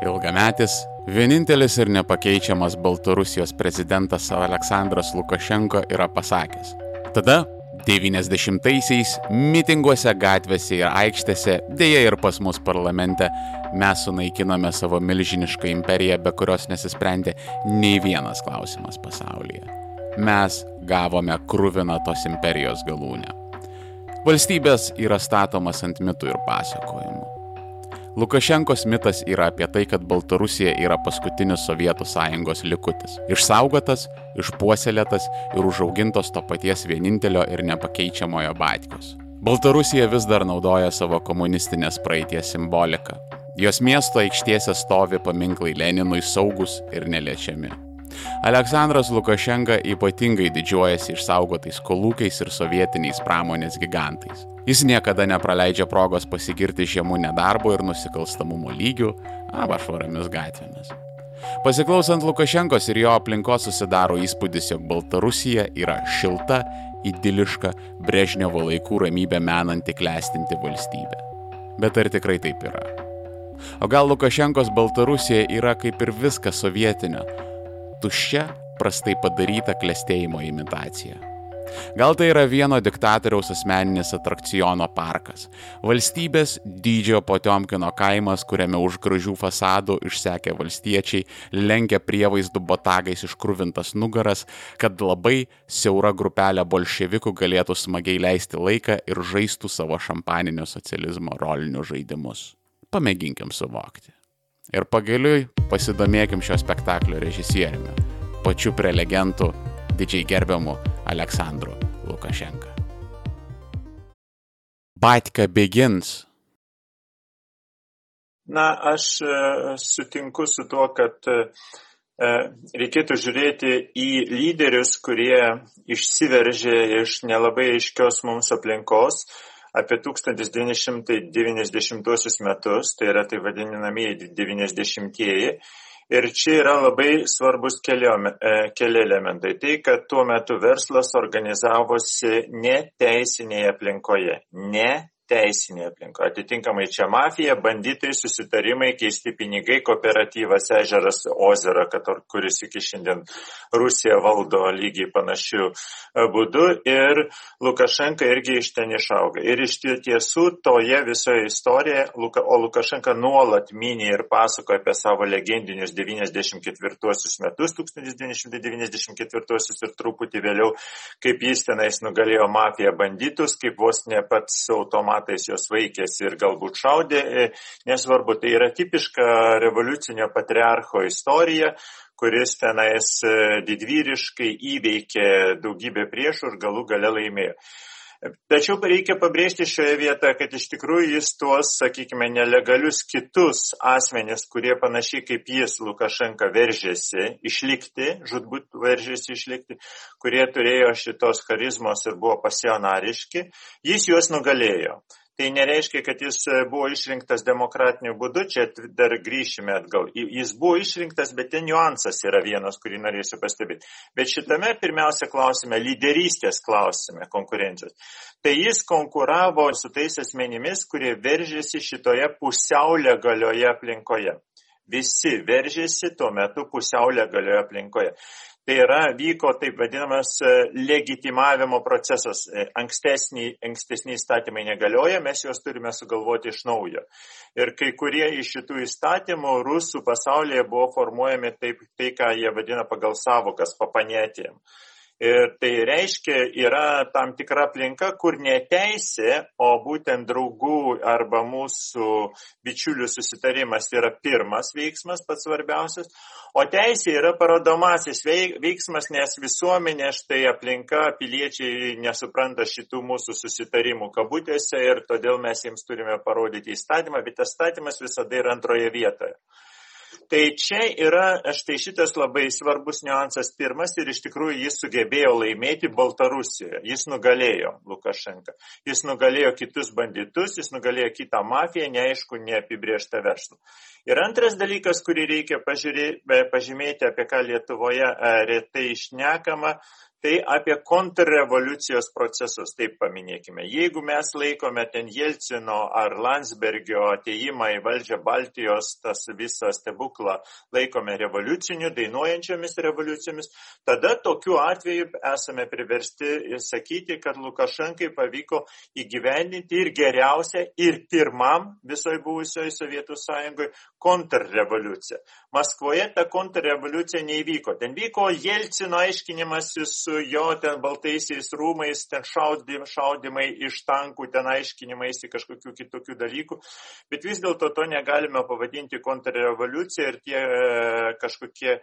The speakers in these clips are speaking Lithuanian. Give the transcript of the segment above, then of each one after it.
Ilgametis, vienintelis ir nepakeičiamas Baltarusijos prezidentas Aleksandras Lukašenko yra pasakęs. Tada 90-aisiais mitinguose, gatvėse ir aikštėse, dėja ir pas mus parlamente, mes sunaikinome savo milžinišką imperiją, be kurios nesisprendė nei vienas klausimas pasaulyje. Mes gavome krūviną tos imperijos galūnę. Valstybės yra statomas ant mitų ir pasakojimų. Lukašenkos mitas yra apie tai, kad Baltarusija yra paskutinis Sovietų sąjungos likutis. Išsaugotas, išpuoselėtas ir užaugintos to paties vienintelio ir nepakeičiamojo Batkos. Baltarusija vis dar naudoja savo komunistinės praeities simboliką. Jos miesto aikštėse stovi paminklai Leninui saugus ir neliečiami. Aleksandras Lukašenka ypatingai didžiuojasi išsaugotais kolūkiais ir sovietiniais pramonės gigantais. Jis niekada nepraleidžia progos pasigirti žemų nedarbo ir nusikalstamumo lygių arba švariomis gatvėmis. Pasiklausant Lukašenkos ir jo aplinkos susidaro įspūdis, jog Baltarusija yra šilta, idiliška, Brežnevo laikų ramybę menanti klestinti valstybė. Bet ar tikrai taip yra? O gal Lukašenkos Baltarusija yra kaip ir viskas sovietinio, tuščia, prastai padaryta klestėjimo imitacija? Gal tai yra vieno diktatoriaus asmeninis atrakciono parkas. Valstybės dydžio Potiomkino kaimas, kuriame už gražių fasadų išsekę valstiečiai lenkia prievaizdų botagais iškrūvintas nugaras, kad labai siaura grupelė bolševikų galėtų smagiai leisti laiką ir žaistų savo šampaninio socializmo rolinius žaidimus. Pamėginkim suvokti. Ir pagaliui pasidomėkim šio spektaklio režisieriumi, pačiu prelegentu, didžiai gerbiamu Aleksandru Lukašenka. Batka begins. Na, aš e, sutinku su tuo, kad e, e, reikėtų žiūrėti į lyderius, kurie išsiveržė iš nelabai aiškios mums aplinkos apie 1990 metus, tai yra tai vadinamieji 90-ieji Ir čia yra labai svarbus keli, e, keli elementai. Tai, kad tuo metu verslas organizavosi ne teisinėje aplinkoje, ne teisinė aplinka. Atitinkamai čia mafija, banditai, susitarimai, keisti pinigai, kooperatyvas ežeras Ozera, kuris iki šiandien Rusija valdo lygiai panašių e, būdų ir Lukašenka irgi iš ten išauga. Ir iš tiesų toje visoje istorijoje, o Lukašenka nuolat minė ir pasakoja apie savo legendinius 94 metus, 1994 ir truputį vėliau, kaip jis tenais nugalėjo mafiją banditus, kaip vos ne pats automatas metais jos vaikėsi ir galbūt šaudė, e, nesvarbu, tai yra tipiška revoliucinio patriarcho istorija, kuris tenais e, didvyriškai įveikė daugybę priešų ir galų gale laimėjo. Tačiau reikia pabrėžti šioje vietoje, kad iš tikrųjų jis tuos, sakykime, nelegalius kitus asmenis, kurie panašiai kaip jis, Lukašenka, veržėsi išlikti, žudbūt veržėsi išlikti, kurie turėjo šitos charizmos ir buvo pasionariški, jis juos nugalėjo. Tai nereiškia, kad jis e, buvo išrinktas demokratiniu būdu, čia dar grįšime atgal. Jis buvo išrinktas, bet ten niuansas yra vienas, kurį norėsiu pastebėti. Bet šitame pirmiausia klausime, lyderystės klausime konkurencijos. Tai jis konkuravo su tais asmenimis, kurie veržėsi šitoje pusiau legalioje aplinkoje. Visi veržėsi tuo metu pusiau legalioje aplinkoje. Tai yra vyko taip vadinamas e, legitimavimo procesas. E, ankstesniai, ankstesniai įstatymai negalioja, mes juos turime sugalvoti iš naujo. Ir kai kurie iš šitų įstatymų rusų pasaulyje buvo formuojami taip, tai ką jie vadina pagal savokas papanėtėm. Ir tai reiškia, yra tam tikra aplinka, kur neteisė, o būtent draugų arba mūsų bičiulių susitarimas yra pirmas veiksmas, pats svarbiausias, o teisė yra parodomasis veiksmas, nes visuomenė štai aplinka, piliečiai nesupranta šitų mūsų susitarimų kabutėse ir todėl mes jiems turime parodyti įstatymą, bet įstatymas visada yra antroje vietoje. Tai čia yra štai šitas labai svarbus niuansas pirmas ir iš tikrųjų jis sugebėjo laimėti Baltarusijoje. Jis nugalėjo Lukašenką. Jis nugalėjo kitus banditus, jis nugalėjo kitą mafiją, neaišku, neapibriežtą verslą. Ir antras dalykas, kurį reikia pažiūrė, pažymėti, apie ką Lietuvoje retai išnekama, tai apie kontrrevoliucijos procesus, taip paminėkime. Jeigu mes laikome ten Jelcino ar Landsbergio ateimą į valdžią Baltijos, tas visą stebuklą laikome revoliuciniu, dainuojančiomis revoliucijomis, tada tokiu atveju esame priversti sakyti, kad Lukašenkai pavyko įgyvendinti ir geriausia, ir pirmam visoje buvusioje Sovietų sąjungoje kontrrevoliuciją. Maskvoje ta kontrrevoliucija neįvyko. Ten vyko Jelcino aiškinimasis su jo ten baltaisiais rūmais, ten šaudym, šaudimai iš tankų, ten aiškinimais į kažkokių kitokių dalykų. Bet vis dėlto to negalime pavadinti kontrrevoliucija ir tie e, kažkokie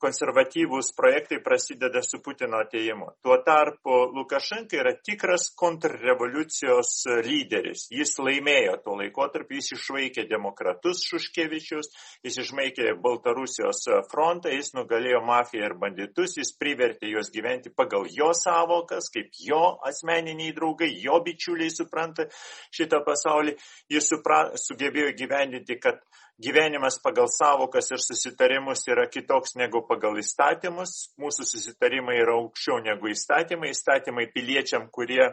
konservatyvūs projektai prasideda su Putino ateimu. Tuo tarpu Lukašenka yra tikras kontrrevoliucijos lyderis. Jis laimėjo tuo laikotarpiu, jis išvaikė demokratus Šuškevičius, jis išvaikė Baltarusijos frontą, jis nugalėjo mafiją ir banditus, jis privertė juos gyventi pagal jo savokas, kaip jo asmeniniai draugai, jo bičiuliai supranta šitą pasaulį. Jis supra, sugebėjo gyvendinti, kad gyvenimas pagal savokas ir susitarimus yra kitoks negu pagal įstatymus. Mūsų susitarimai yra aukščiau negu įstatymai. Įstatymai piliečiam, kurie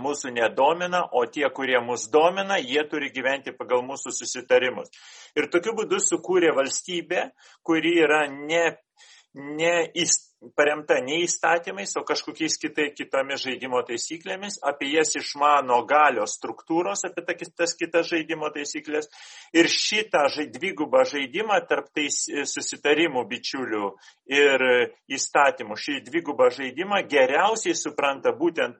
mūsų nedomina, o tie, kurie mus domina, jie turi gyventi pagal mūsų susitarimus. Ir tokiu būdu sukūrė valstybė, kuri yra ne, ne įstatymai paremta ne įstatymais, o kažkokiais kitai, kitomis žaidimo taisyklėmis, apie jas išmano galios struktūros, apie ta, tas kitas žaidimo taisyklės. Ir šitą dvigubą žaidimą tarp tais susitarimų bičiulių ir įstatymų, šį dvigubą žaidimą geriausiai supranta būtent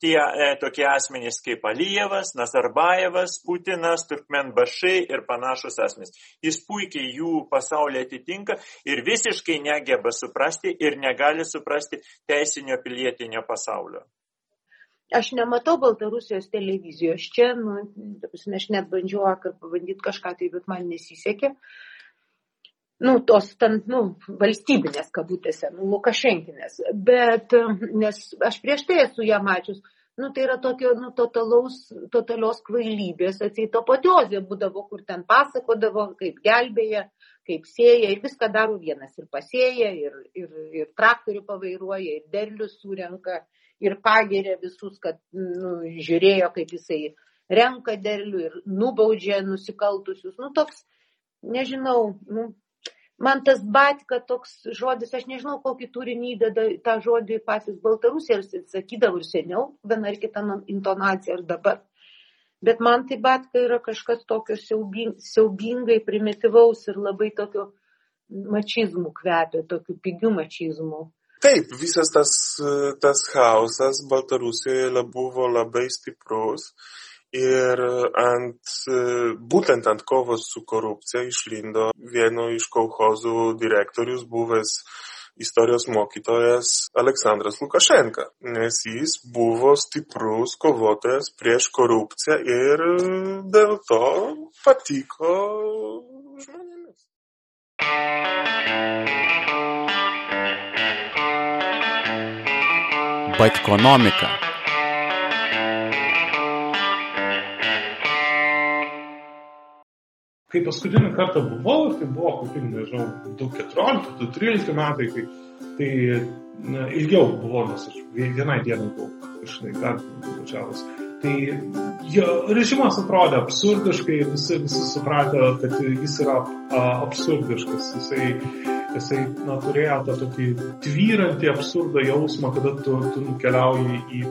tie e, tokie asmenys kaip Alijevas, Nazarbajevas, Putinas, Turkmenbašai ir panašus asmenys. Jis puikiai jų pasaulį atitinka ir visiškai negeba suprasti ir negali suprasti teisinio pilietinio pasaulio. Aš nematau Baltarusijos televizijos čia, nu, aš net bandžiau vakar pabandyti kažką tai, bet man nesisekė. Nu, tos ten, nu, valstybinės kabutėse, nu, Lukašenkinės. Bet, nes aš prieš tai esu ją mačius, nu, tai yra tokio, nu, totalaus, totalios kvailybės, atseit apatiozė būdavo, kur ten pasakodavo, kaip gelbėja, kaip sėja ir viską daro vienas. Ir pasėja, ir, ir, ir traktorių pavairuoja, ir derlius surenka, ir pageria visus, kad nu, žiūrėjo, kaip jisai renka derlių ir nubaudžia nusikaltusius. Nu, toks, nežinau, nu, man tas batka toks žodis, aš nežinau, kokį turinį įdeda tą žodį patys Baltarusija, ir sakydavo ir seniau, viena ar kita intonacija ir dabar. Bet man tai batka yra kažkas tokio siaubing, siaubingai primityvaus ir labai tokio mačizmų kvepia, tokių pigių mačizmų. Taip, visas tas, tas chaosas Baltarusijoje buvo labai stiprus ir ant, būtent ant kovos su korupcija išlindo vieno iš kolhozų direktorius buvęs istorijos mokytojas Aleksandras Lukašenka, nes jis buvo stiprus kovotojas prieš korupciją ir dėl to patiko žmonėmis. Batkonomika. Kai paskutinį kartą buvau, tai buvo kokie, nežinau, 2014-2013 metai, kai, tai na, ilgiau buvau, nes aš vienai dienai buvau, žinai, dar važiavus. Tai jo režimas atrodė absurdiškai visi, visi suprato, kad jis yra a, absurdiškas. Jisai, jisai na, turėjo tą tokį tvyrantį absurdo jausmą, kada tu, tu nukeliauji į,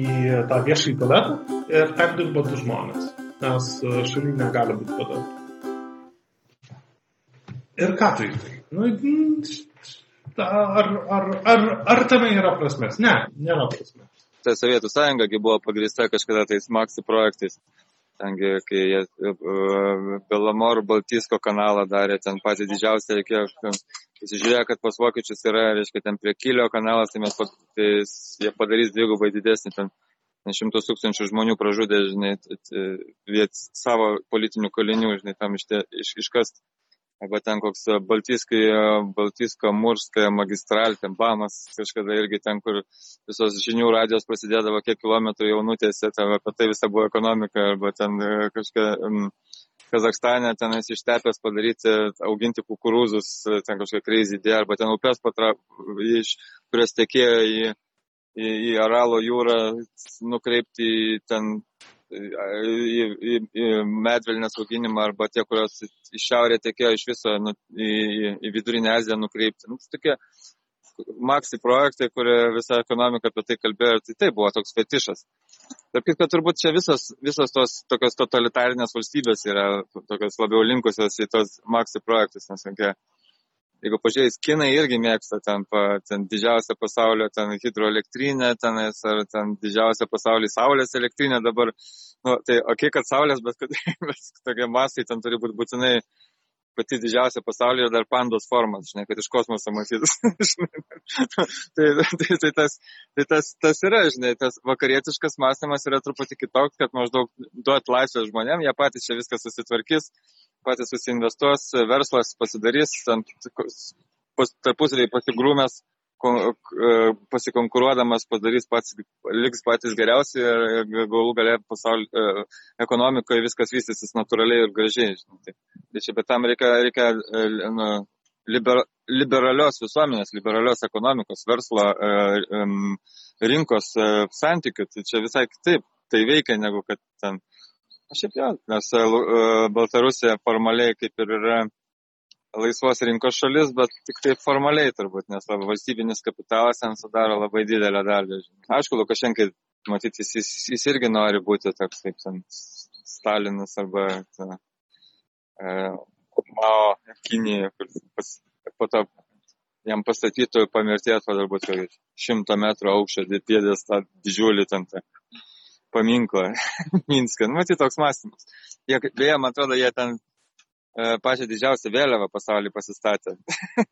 į tą viešąjį tualetą ir ten dirba du žmonės nes e, šaly negali būti padaug. Ir ką tai tai? Nu, ar, ar, ar, ar tame yra prasmės? Ne, nėra prasmės. Tai Sovietų sąjunga buvo pagrįsta kažkada tais Maxi projektais. Tengi, kai jie uh, Belamor Baltisko kanalą darė, ten patį didžiausią reikėjo, pasižiūrėjo, kad pas vokiečius yra, reiškia, ten prie Kilio kanalas, tai mes tai jie padarys dvigubai didesnį ten šimtus tūkstančių žmonių pražudė, žinai, viet savo politinių kalinių, žinai, tam iš, iš, iškast. Arba ten koks Baltiskai, Baltiska, Murska, magistral, ten Bamas, kažkada irgi ten, kur visos žinių radijos prasidėdavo, kiek kilometrų jau nutėsi, ten apie tai visa buvo ekonomika, arba ten kažkokia um, Kazakstane tenais ištepęs padaryti, auginti kukurūzus, ten kažkokia idėja, arba ten upės, patra, iš, kurios tekėjo į, į, į Aralo jūrą, nukreipti ten į, į, į medvilnės auginimą arba tie, kurios iš šiaurė tekėjo iš viso nu, į, į, vidurinę Aziją nukreipti. Nu, tokie maksi projektai, kurie visą ekonomiką apie tai kalbėjo ir tai tai buvo toks fetišas. Tarp kitko, turbūt čia visos, visos tos tokios totalitarinės valstybės yra tokios labiau linkusios į tos maksi projektus, nes tokie jeigu pažiūrėjus, kinai irgi mėgsta ten, pa, ten didžiausią pasaulio ten hidroelektrinę, tenais, ar ten didžiausią pasaulį saulės elektrinę dabar, nu, tai ok, kad saulės, bet kad bet tokie masai ten turi būti būtinai pati didžiausia pasaulyje ir dar pandos formas, žinai, kad iš kosmoso matytus. tai, tai, tai, tas, tai tas, tas yra, žinai, tas vakarietiškas mąstymas yra truputį kitoks, kad maždaug duot laisvę žmonėm, jie patys čia viską susitvarkys, patys susiinvestuos, verslas pasidarys, tarpusavį pasigrūmės, e, pasikonkuruodamas padarys pats, liks patys geriausi ir galų galę pasaulio e, ekonomikoje viskas vystysis natūraliai ir gražiai. Tai, tai čia, bet tam reikia, reikia e, nu, liber, liberalios visuomenės, liberalios ekonomikos, verslo, rinkos santykių. Tai čia visai kitaip tai veikia, negu kad ten Šiaip jau, nes e, e, Baltarusija formaliai kaip ir yra laisvos rinkos šalis, bet tik tai formaliai turbūt, nes valstybinis kapitalas ten sudaro labai didelę dalį. Aišku, Lukašenkai, matyti, jis, jis irgi nori būti toks kaip ten Stalinas arba ta, e, Mao Kinija, kur pas, po to jam pastatytų pamirties, turbūt šimto metrų aukščio dėdės tą didžiulį ten tą paminklą Minske. Nu, matyt, toks mąstymas. Jie, beje, man atrodo, jie ten e, pačią didžiausią vėliavą pasaulyje pasistatė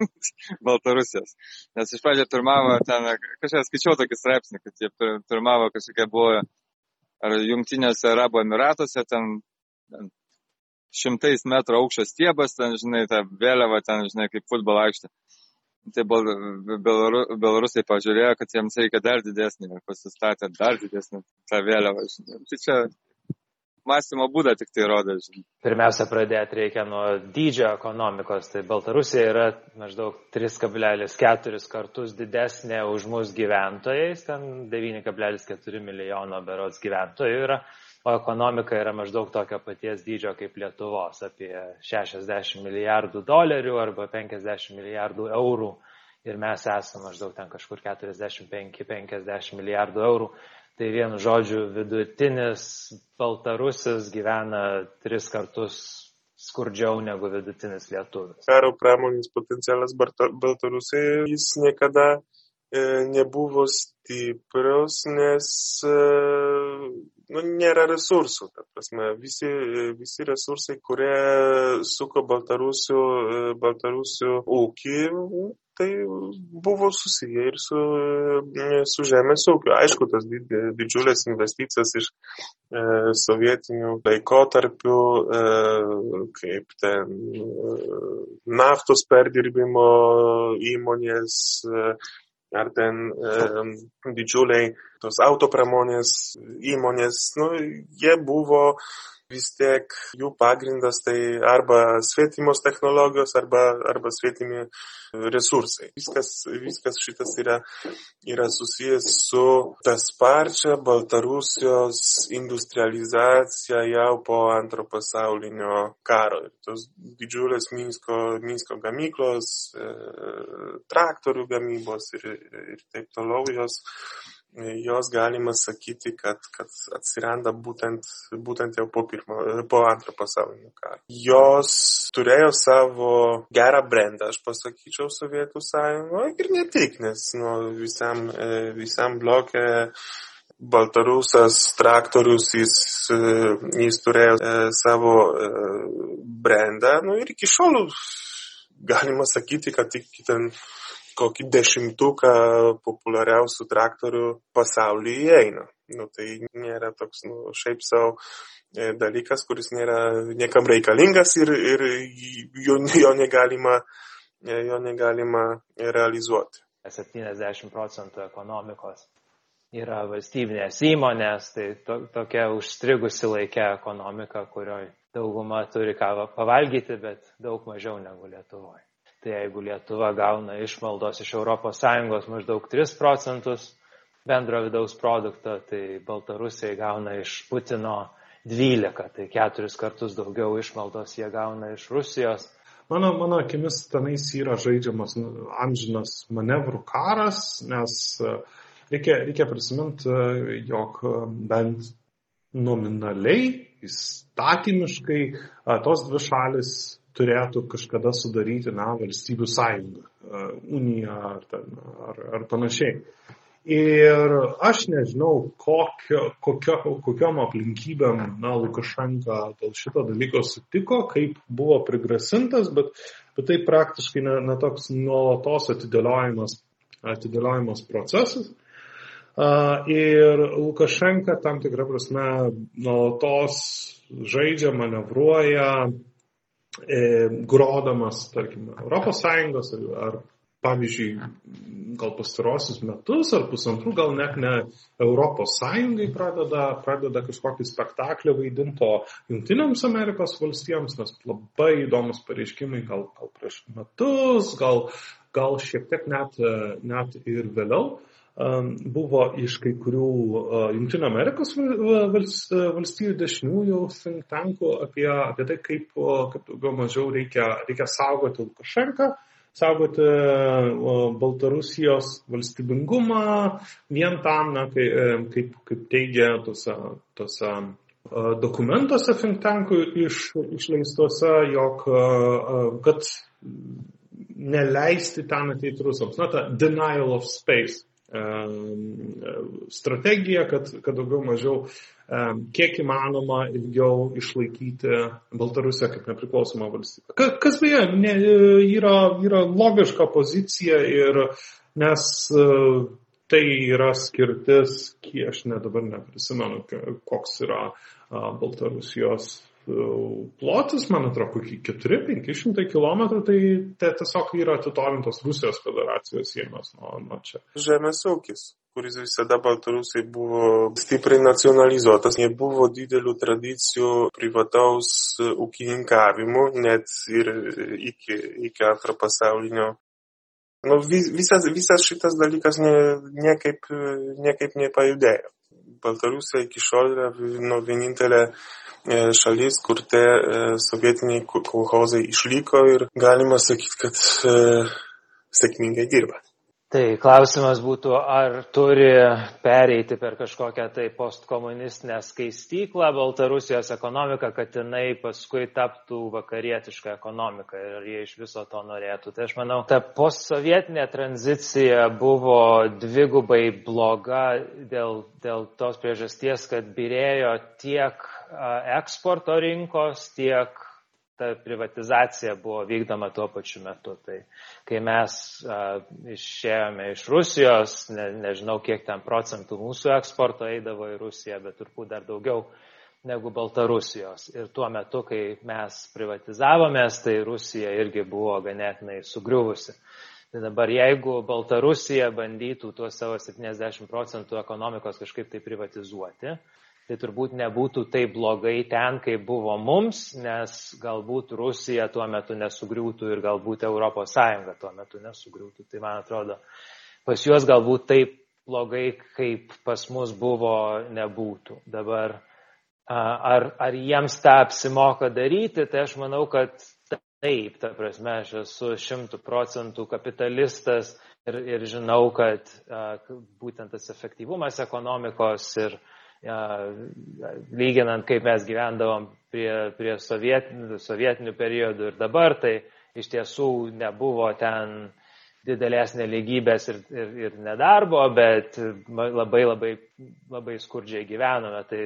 Baltarusijos. Nes iš pradžio pirmavo ten, kažką skaičiau tokį straipsnį, kad jie pirmavo kažkokia buvo ar jungtinėse Arabų Emiratuose, ten, ten šimtais metrų aukščio stiebas, ten, žinai, ta vėliava ten, žinai, kaip futbolo aikštė tai Belarusai pažiūrėjo, kad jiems reikia dar didesnį ir pasistatė dar didesnį tą vėliavą. Tai čia mąstymo būdą tik tai rodo. Žinai. Pirmiausia, pradėti reikia nuo dydžio ekonomikos. Tai Baltarusija yra maždaug 3,4 kartus didesnė už mus gyventojais, ten 9,4 milijono berots gyventojų yra o ekonomika yra maždaug tokio paties dydžio kaip Lietuvos, apie 60 milijardų dolerių arba 50 milijardų eurų ir mes esame maždaug ten kažkur 45-50 milijardų eurų. Tai vienu žodžiu, vidutinis Baltarusis gyvena tris kartus skurdžiau negu vidutinis lietuvis. Karo pramonės potencialas Baltarusijoje jis niekada nebuvo stiprios, nes e, nu, nėra resursų. Prasme, visi, visi resursai, kurie suko Baltarusių, Baltarusių ūkį, tai buvo susiję ir su, su žemės ūkiu. Aišku, tas didžiulės investicijas iš e, sovietinių laikotarpių, e, kaip ten e, naftos perdirbimo įmonės, e, ar ten e, didžiuliai tos autopramonės įmonės, nu, jie buvo vis tiek jų pagrindas tai arba svetimos technologijos, arba, arba svetimi resursai. Viskas, viskas šitas yra, yra susijęs su tas parčia Baltarusijos industrializacija jau po antro pasaulinio karo. Ir tos didžiulės Minsko, Minsko gamyklos, e, traktorių gamybos ir, ir taip toliau jos jos galima sakyti, kad, kad atsiranda būtent, būtent jau po, pirmo, po antro pasaulinio karo. Jos turėjo savo gerą brandą, aš pasakyčiau, Sovietų sąjungoje ir ne tik, nes nu, visam, e, visam blokė Baltarusas traktorius, jis, e, jis turėjo e, savo brandą, nu ir iki šiol galima sakyti, kad iki ten kokį dešimtuką populiariausių traktorių pasaulyje įeina. Nu, tai nėra toks nu, šiaip savo e, dalykas, kuris nėra niekam reikalingas ir, ir jo, jo, negalima, e, jo negalima realizuoti. 70 procentų ekonomikos yra valstybinės įmonės, tai to, tokia užstrigusi laikia ekonomika, kurioje dauguma turi ką pavalgyti, bet daug mažiau negu Lietuvoje. Tai jeigu Lietuva gauna išmaldos iš ES maždaug 3 procentus bendro vidaus produkto, tai Baltarusija gauna iš Putino 12, tai keturis kartus daugiau išmaldos jie gauna iš Rusijos. Mano, mano akimis tenais yra žaidžiamas amžinas manevrų karas, nes e, reikia, reikia prisiminti, e, jog e, bent nominaliai, įstatymiškai, tos dvi šalis turėtų kažkada sudaryti, na, valstybių sąjungą, uniją ar, ten, ar, ar panašiai. Ir aš nežinau, kokio, kokio, kokiom aplinkybėm, na, Lukašenka dėl šito dalyko sutiko, kaip buvo prigrasintas, bet, bet tai praktiškai netoks nuolatos atidėliojimas, atidėliojimas procesas. Uh, ir Lukašenka tam tikrą prasme nuolatos žaidžia, manevruoja, e, grodamas, tarkim, ES ar, ar pavyzdžiui, gal pastarosius metus ar pusantrų, gal net ne Europos Sąjungai pradeda, pradeda kažkokį spektaklį vaidinto Junktinėms Amerikos valstijoms, nes labai įdomus pareiškimai gal, gal prieš metus, gal, gal šiek tiek net, net ir vėliau buvo iš kai kurių Junktinio Amerikos valstybių dešiniųjų think tankų apie, apie tai, kaip, kaip daugiau mažiau reikia, reikia saugoti Lukašenką saugoti Baltarusijos valstybingumą vien tam, na, kai, e, kaip, kaip teigia tose, tose dokumentuose think tankų iš, išleistuose, jog kad neleisti ten ateiti rusams. Na, ta denial of space strategija, kad, kad daugiau mažiau kiek įmanoma ilgiau išlaikyti Baltarusiją kaip nepriklausomą valstybę. Kas beje, ne, yra, yra logiška pozicija ir nes e, tai yra skirtis, kiek aš ne dabar neprisimenu, koks yra Baltarusijos plotis, man atrodo, kokie 4-500 km, tai tai tiesiog yra atitolintos Rusijos federacijos sienos nuo, nuo čia. Žemės ūkis kuris visada Baltarusiai buvo stipriai nacionalizuotas, nebuvo didelių tradicijų privataus ūkininkavimų, net ir iki, iki antro pasaulinio. Nu, visas, visas šitas dalykas niekaip, niekaip nepajudėjo. Baltarusija iki šiol yra nu, vienintelė E, šalis, kur tie e, sovietiniai kolhozai išliko ir galima sakyti, kad e, sėkmingai dirba. Tai klausimas būtų, ar turi pereiti per kažkokią tai postkomunistinę skaistyklą Baltarusijos ekonomiką, kad jinai paskui taptų vakarietišką ekonomiką ir jie iš viso to norėtų. Tai aš manau, ta postsovietinė tranzicija buvo dvigubai bloga dėl, dėl tos priežasties, kad birėjo tiek eksporto rinkos, tiek ta privatizacija buvo vykdoma tuo pačiu metu. Tai kai mes a, išėjome iš Rusijos, ne, nežinau kiek ten procentų mūsų eksporto eidavo į Rusiją, bet turbūt dar daugiau negu Baltarusijos. Ir tuo metu, kai mes privatizavomės, tai Rusija irgi buvo ganėtinai sugriuvusi. Tai dabar jeigu Baltarusija bandytų tuos savo 70 procentų ekonomikos kažkaip tai privatizuoti, tai turbūt nebūtų taip blogai ten, kaip buvo mums, nes galbūt Rusija tuo metu nesugriūtų ir galbūt ES tuo metu nesugriūtų. Tai man atrodo, pas juos galbūt taip blogai, kaip pas mus buvo, nebūtų. Dabar ar, ar jiems tą apsimoka daryti, tai aš manau, kad taip, ta prasme, aš esu šimtų procentų kapitalistas ir, ir žinau, kad būtent tas efektyvumas ekonomikos ir, lyginant kaip mes gyvendavom prie, prie sovietinių, sovietinių periodų ir dabar, tai iš tiesų nebuvo ten didelės neligybės ir, ir, ir nedarbo, bet labai labai, labai skurdžiai gyvename. Tai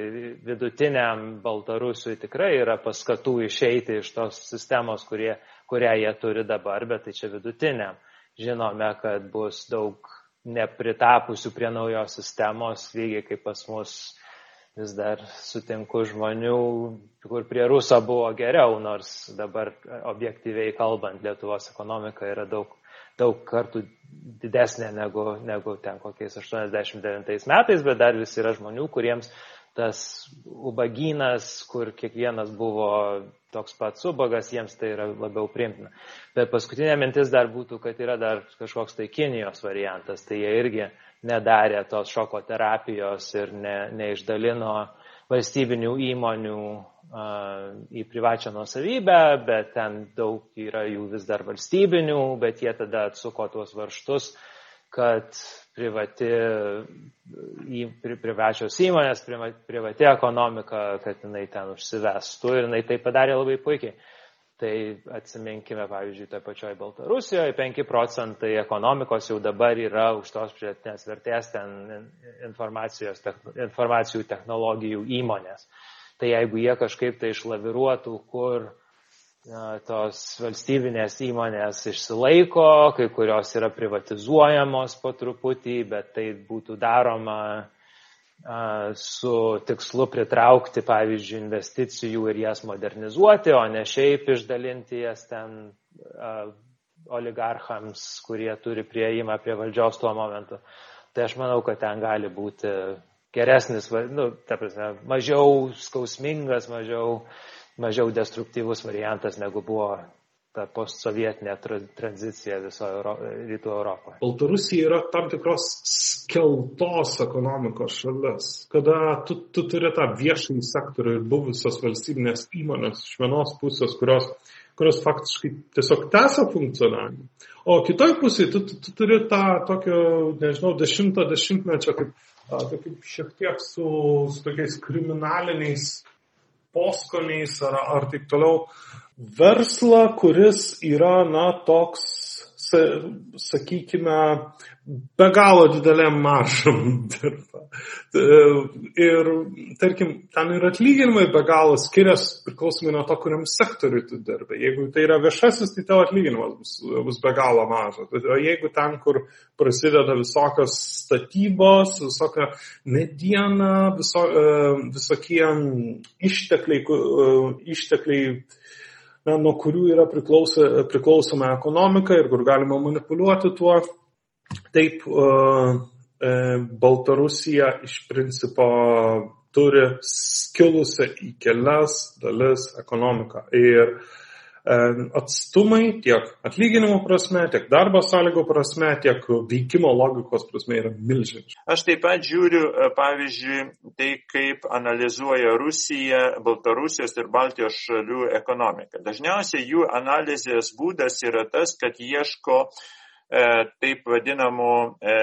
vidutiniam Baltarusui tikrai yra paskatų išeiti iš tos sistemos, kurie, kurią jie turi dabar, bet tai čia vidutiniam. Žinome, kad bus daug nepritapusių prie naujos sistemos, lygiai kaip pas mus vis dar sutinku žmonių, kur prie Ruso buvo geriau, nors dabar objektyviai kalbant Lietuvos ekonomika yra daug, daug kartų didesnė negu, negu ten kokiais 89 metais, bet dar vis yra žmonių, kuriems tas ubagynas, kur kiekvienas buvo toks pats ubagas, jiems tai yra labiau primtina. Bet paskutinė mintis dar būtų, kad yra dar kažkoks tai Kinijos variantas, tai jie irgi nedarė tos šoko terapijos ir ne, neišdalino valstybinių įmonių į privačią nusavybę, bet ten daug yra jų vis dar valstybinių, bet jie tada atsuko tuos varštus, kad privati, į, pri, privačios įmonės, privati ekonomika, kad jinai ten užsivestų ir jinai tai padarė labai puikiai. Tai atsiminkime, pavyzdžiui, toje pačioje Baltarusijoje 5 procentai ekonomikos jau dabar yra už tos pridėtinės vertės ten informacijų technologijų įmonės. Tai jeigu jie kažkaip tai išlaviruotų, kur tos valstybinės įmonės išsilaiko, kai kurios yra privatizuojamos po truputį, bet tai būtų daroma su tikslu pritraukti, pavyzdžiui, investicijų ir jas modernizuoti, o ne šiaip išdalinti jas ten oligarchams, kurie turi prieimą prie valdžios tuo momentu. Tai aš manau, kad ten gali būti geresnis, nu, ta prasme, mažiau skausmingas, mažiau mažiau destruktyvus variantas, negu buvo ta postsovietinė tranzicija visoje Euro, rytų Europoje. Baltarusija yra tam tikros skeltos ekonomikos šalis, kada tu, tu turi tą viešąjį sektorių ir buvusios valstybinės įmonės iš vienos pusės, kurios, kurios faktiškai tiesiog tęsia funkcionavimą. O kitoj pusėje tu, tu, tu turi tą tokio, nežinau, dešimto dešimtmečio, kaip, kaip šiek tiek su, su tokiais kriminaliniais poskoniais ar, ar taip toliau. Verslą, kuris yra, na, toks, sakykime, be galo dideliam maržam dirba. Ir, tarkim, ten ir atlyginimai be galo skiriasi priklausomai nuo to, kuriam sektoriui tu dirbi. Jeigu tai yra viešasis, tai tavo atlyginimas bus, bus be galo mažas. O jeigu ten, kur prasideda visokios statybos, visokia mediena, viso, visokie ištekliai, ištekliai na, nuo kurių yra priklausoma ekonomika ir kur galima manipuliuoti tuo. Taip, Baltarusija iš principo turi skilusią į kelias dalis ekonomiką. Ir atstumai tiek atlyginimo prasme, tiek darbo sąlygų prasme, tiek veikimo logikos prasme yra milžiniški. Aš taip pat žiūriu, e, pavyzdžiui, tai kaip analizuoja Rusija, Baltarusijos ir Baltijos šalių ekonomiką. Dažniausiai jų analizės būdas yra tas, kad ieško e, taip vadinamų e,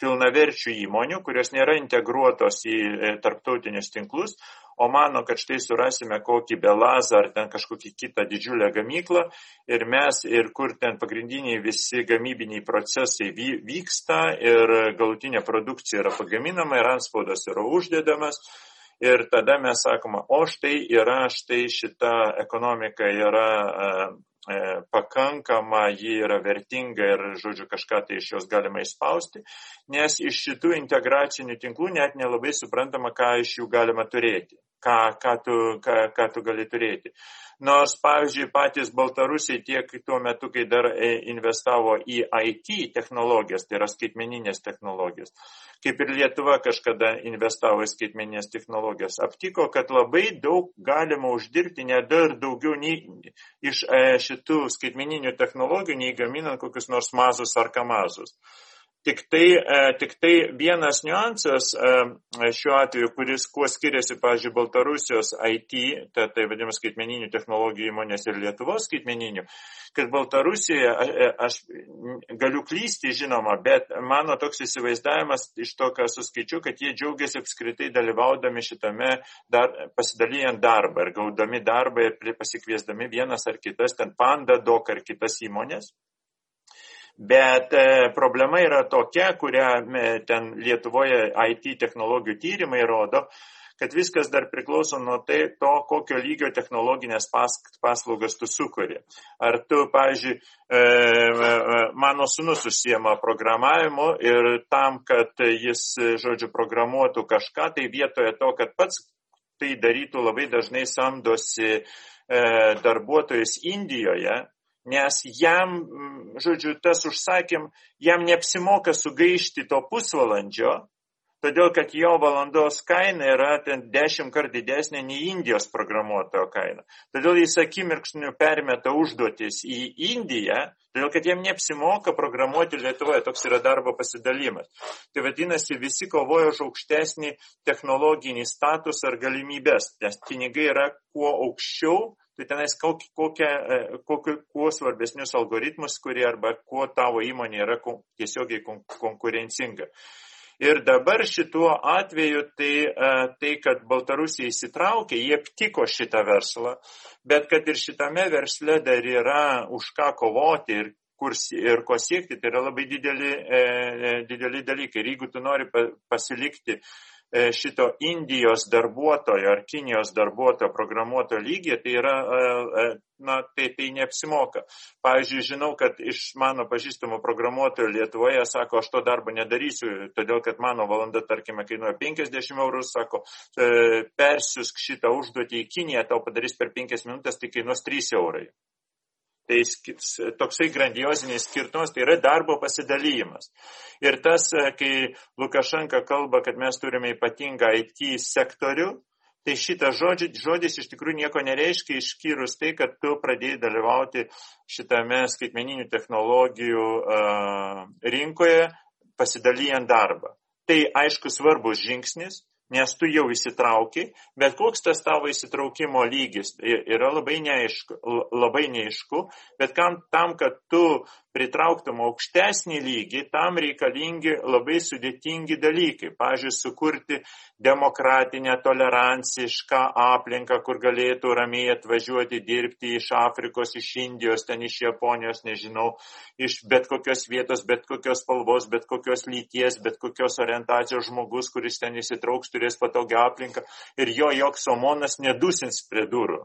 pilnaverčių įmonių, kurios nėra integruotos į tarptautinius tinklus, o mano, kad štai surasime kokį belazą ar ten kažkokį kitą didžiulę gamyklą ir mes, ir kur ten pagrindiniai visi gamybiniai procesai vyksta ir galutinė produkcija yra pagaminama ir anspaudas yra uždedamas. Ir tada mes sakoma, o štai yra, štai šita ekonomika yra E, pakankama, ji yra vertinga ir, žodžiu, kažką tai iš jos galima išspausti, nes iš šitų integracinių tinklų net nelabai suprantama, ką iš jų galima turėti, ką, ką, tu, ką, ką tu gali turėti. Nors, pavyzdžiui, patys Baltarusiai tiek tuo metu, kai dar e, investavo į IT technologijas, tai yra skaitmeninės technologijos, kaip ir Lietuva kažkada investavo į skaitmeninės technologijas, aptiko, kad labai daug galima uždirbti, net dar daugiau nei iš e, šitų skaitmeninių technologijų, nei gaminant kokius nors mazus ar kamazus. Tik tai, e, tik tai vienas niuansas e, šiuo atveju, kuris kuo skiriasi, pavyzdžiui, Baltarusijos IT, tai, tai vadinamas skaitmeninių technologijų įmonės ir Lietuvos skaitmeninių, kad Baltarusijoje, e, aš galiu klysti, žinoma, bet mano toks įsivaizdavimas iš to, ką suskaičiu, kad jie džiaugiasi apskritai dalyvaudami šitame, dar, pasidalyjant darbą ir gaudami darbą ir pasikviesdami vienas ar kitas, ten Panda, Dok ar kitas įmonės. Bet e, problema yra tokia, kurią e, ten Lietuvoje IT technologijų tyrimai rodo, kad viskas dar priklauso nuo tai, to, kokio lygio technologinės pas, paslaugas tu sukuri. Ar tu, pavyzdžiui, e, mano sunus užsiema programavimu ir tam, kad jis, žodžiu, programuotų kažką, tai vietoje to, kad pats tai darytų, labai dažnai samdosi darbuotojas Indijoje, nes jam, žodžiu, tas užsakym, jam neapsimoka sugaišti to pusvalandžio, todėl kad jo valandos kaina yra ten dešimt kart didesnė nei Indijos programuotojo kaina. Todėl jis akimirksniu permeta užduotis į Indiją, todėl kad jiem neapsimoka programuoti Lietuvoje, toks yra darbo pasidalymas. Tai vadinasi, visi kovoja už aukštesnį technologinį statusą ar galimybės, nes pinigai yra kuo aukščiau, tai tenais kokie, kokie, kuo svarbesnius algoritmus, kurie arba kuo tavo įmonė yra tiesiogiai konkurencinga. Ir dabar šituo atveju tai, e, tai kad Baltarusija įsitraukė, jie aptiko šitą verslą, bet kad ir šitame versle dar yra už ką kovoti ir, kur, ir ko siekti, tai yra labai dideli, e, e dideli dalykai. Ir jeigu tu nori pasilikti E, šito Indijos darbuotojo ar Kinijos darbuotojo programuotojo lygiai, tai yra, e, e, na, tai, tai neapsimoka. Pavyzdžiui, žinau, kad iš mano pažįstamų programuotojų Lietuvoje sako, aš to darbo nedarysiu, todėl kad mano valanda, tarkime, kainuoja 50 eurų, sako, persiusk šitą užduotį į Kiniją, tau padarys per 5 minutės, tai kainuos 3 eurai. Tai toksai grandiozinis skirtumas, tai yra darbo pasidalymas. Ir tas, e, kai Lukašenka kalba, kad mes turime ypatingą IT sektorių, tai šitas žodžis, žodis iš tikrųjų nieko nereiškia, išskyrus tai, kad tu pradėjai dalyvauti šitame skaitmeninių technologijų uh, rinkoje, pasidalyjant darbą. Tai aišku svarbus žingsnis, nes tu jau įsitrauki, bet koks tas tavo įsitraukimo lygis yra labai neaišku, labai neaišku bet kam, tam, kad tu pritrauktum aukštesnį lygį, tam reikalingi labai sudėtingi dalykai. Pavyzdžiui, sukurti demokratinę, tolerancišką aplinką, kur galėtų ramiai atvažiuoti dirbti iš Afrikos, iš Indijos, ten iš Japonijos, nežinau, iš bet kokios vietos, bet kokios spalvos, bet kokios lyties, bet kokios orientacijos žmogus, kuris ten įsitrauks, turės patogią aplinką ir jo joks omonas nedusins prie durų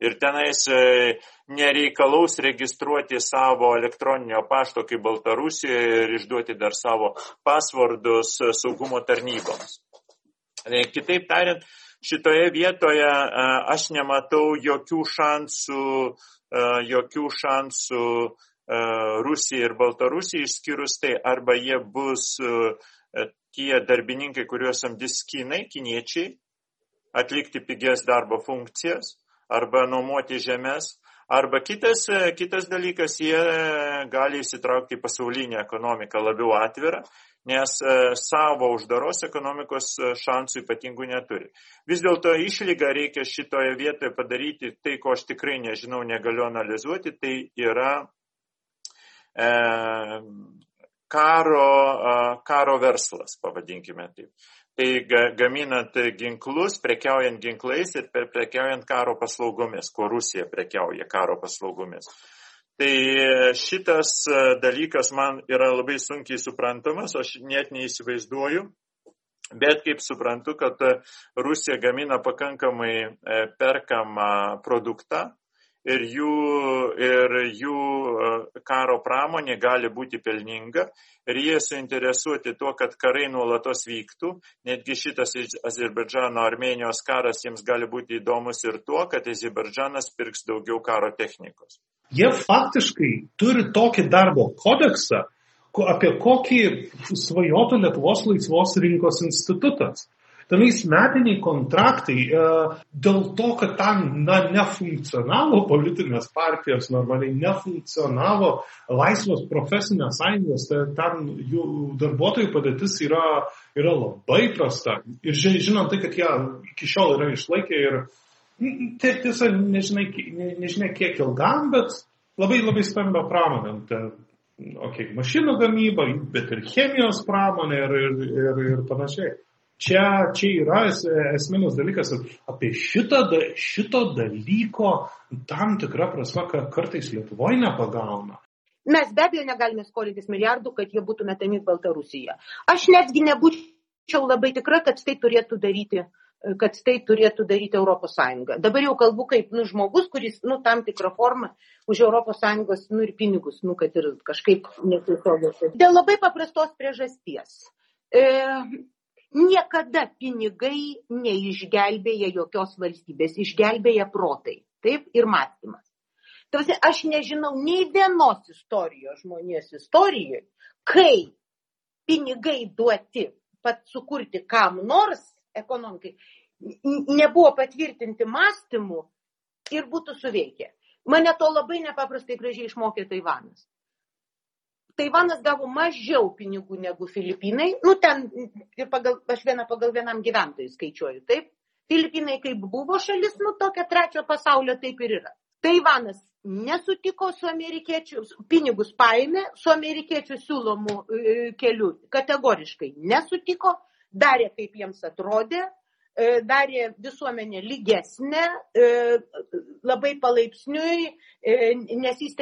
ir tenais e, nereikalaus registruoti savo elektroninio pašto kaip Baltarusijoje ir išduoti dar savo pasvardus saugumo tarnyboms. E, kitaip tariant, šitoje vietoje e, aš nematau jokių šansų, jokių šansų Rusijai ir Baltarusijai išskyrus tai, arba jie bus tie darbininkai, kuriuos samdys kinai, kiniečiai, atlikti pigias darbo funkcijas, arba nuomoti žemės. Arba kitas, kitas dalykas, jie gali įsitraukti į pasaulinę ekonomiką labiau atvirą, nes e, savo uždaros ekonomikos e, šansų ypatingų neturi. Vis dėlto išlygą reikia šitoje vietoje padaryti tai, ko aš tikrai nežinau, negaliu analizuoti, tai yra e, karo, karo verslas, pavadinkime taip tai gaminant ginklus, prekiaujant ginklais ir prekiaujant karo paslaugomis, kuo Rusija prekiauja karo paslaugomis. Tai šitas dalykas man yra labai sunkiai suprantamas, aš net neįsivaizduoju, bet kaip suprantu, kad Rusija gamina pakankamai e, perkamą produktą, ir jų, ir jų e, karo pramonė gali būti pelninga ir jie suinteresuoti tuo, kad karai nuolatos vyktų. Netgi šitas Azerbaidžano Armenijos karas jiems gali būti įdomus ir tuo, kad Azerbaidžanas pirks daugiau karo technikos. Jie faktiškai turi tokį darbo kodeksą, apie kokį svajotų Lietuvos laisvos rinkos institutas tenais metiniai kontraktai e, dėl to, kad ten na, nefunkcionavo politinės partijos, normaliai nefunkcionavo laisvos profesinės sąjungos, tai ten jų darbuotojų padėtis yra, yra labai prasta. Ir žinant tai, kad jie iki šiol yra išlaikę ir tiesa, nežinai, ne, nežinia kiek ilgam, bet labai labai stambia pramonė. Tai, okay, mašinų gamyba, bet ir chemijos pramonė ir, ir, ir, ir panašiai. Čia, čia yra esminis dalykas ir apie šitą, šito dalyko tam tikrą prasme, kad kartais Lietuvoje nepagauna. Mes be abejo negalime skolintis milijardų, kad jie būtų metami į Baltarusiją. Aš netgi nebūčiau labai tikra, kad tai turėtų daryti kad tai turėtų daryti Europos Sąjunga. Dabar jau kalbu kaip nu, žmogus, kuris nu, tam tikrą formą už Europos Sąjungos nu, ir pinigus, nu, kad ir kažkaip netiesiogiai. Dėl labai paprastos priežasties. E, Niekada pinigai neišgelbėja jokios valstybės, išgelbėja protai. Taip ir mąstymas. Tavasi, aš nežinau nei vienos istorijos žmonijos istorijoje, kai pinigai duoti pat sukurti kam nors ekonomikai, nebuvo patvirtinti mąstymų ir būtų suveikę. Mane to labai nepaprastai gražiai išmokė Taivanas. Taivanas gavo mažiau pinigų negu Filipinai, nu ten ir pagal, aš vieną pagal vienam gyventojui skaičiuoju, taip. Filipinai kaip buvo šalis, nu tokia trečio pasaulio taip ir yra. Taivanas nesutiko su amerikiečių, pinigus paėmė su amerikiečių siūlomų e, kelių, kategoriškai nesutiko, darė kaip jiems atrodė, darė visuomenę lygesnę, e, labai palaipsniui, nes jis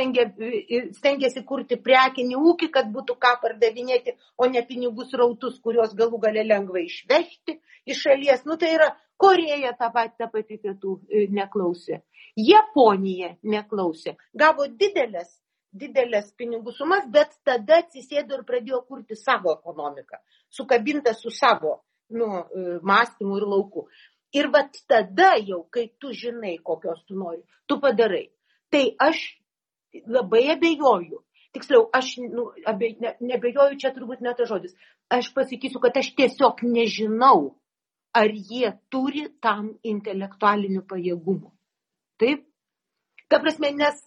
stengiasi kurti prekinį ūkį, kad būtų ką pardavinėti, o ne pinigus rautus, kuriuos galų gale lengva išvežti iš šalies. Nu, tai yra Koreja tą patį, tą patį pietų neklausė. Japonija neklausė. Gavo didelės, didelės pinigų sumas, bet tada atsisėdo ir pradėjo kurti savo ekonomiką, sukabintą su savo nu, e, mąstymu ir lauku. Ir vat tada jau, kai tu žinai, kokios tu nori, tu padarai. Tai aš labai abejoju. Tiksliau, aš nu, abe, ne, nebejoju, čia turbūt ne tas žodis. Aš pasakysiu, kad aš tiesiog nežinau, ar jie turi tam intelektualinių pajėgumų. Taip? Ta prasme, nes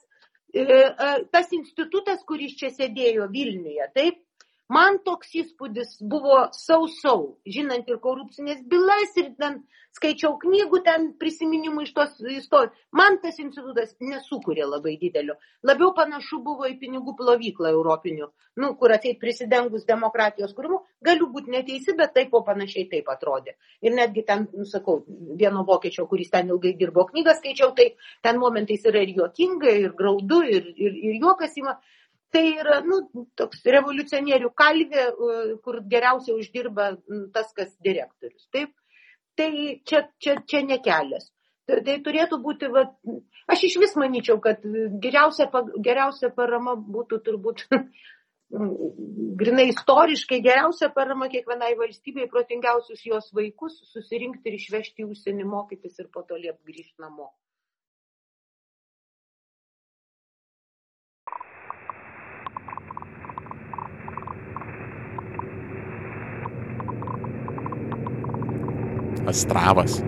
e, e, tas institutas, kuris čia sėdėjo Vilniuje, taip, Man toks įspūdis buvo sausau, žinant ir korupcinės bylas, ir ten skaičiau knygų, ten prisiminimų iš tos istorijos. Man tas institutas nesukūrė labai didelio. Labiau panašu buvo į pinigų plovyklą europinių, nu, kur atseit prisidengus demokratijos kūrimu. Galiu būti neteisi, bet taip po panašiai taip atrodė. Ir netgi ten, nu, sakau, vieno vokiečio, kuris ten ilgai dirbo knygą, skaičiau, tai ten momentais yra ir juokinga, ir graudu, ir, ir, ir juokas įma. Tai yra, nu, toks revoliucionierių kalvė, kur geriausiai uždirba tas, kas direktorius. Taip, tai čia, čia, čia nekelias. Tai, tai turėtų būti, va, aš iš vis manyčiau, kad geriausia, geriausia parama būtų turbūt grinai istoriškai geriausia parama kiekvienai valstybei, protingiausius jos vaikus susirinkti ir išvežti į užsienį mokytis ir po to liep grįžti namo. Astravas.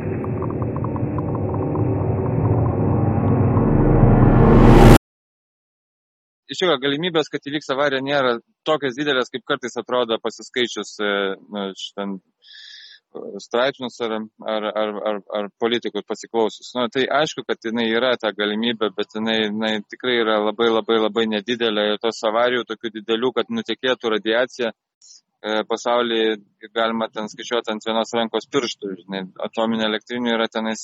Iš tikrųjų, galimybės, kad įvyks avarija, nėra tokios didelės, kaip kartais atrodo pasiskaičius e, nu, šitam e, straipsnius ar, ar, ar, ar, ar politikų pasiklausus. Nu, tai aišku, kad jinai yra ta galimybė, bet jinai, jinai tikrai yra labai labai labai nedidelė ir tos avarijų tokių didelių, kad nutekėtų radiacija, E, pasaulyje galima ten skaičiuoti ant vienos rankos pirštų. Žinai, atominė elektrinė yra tenais,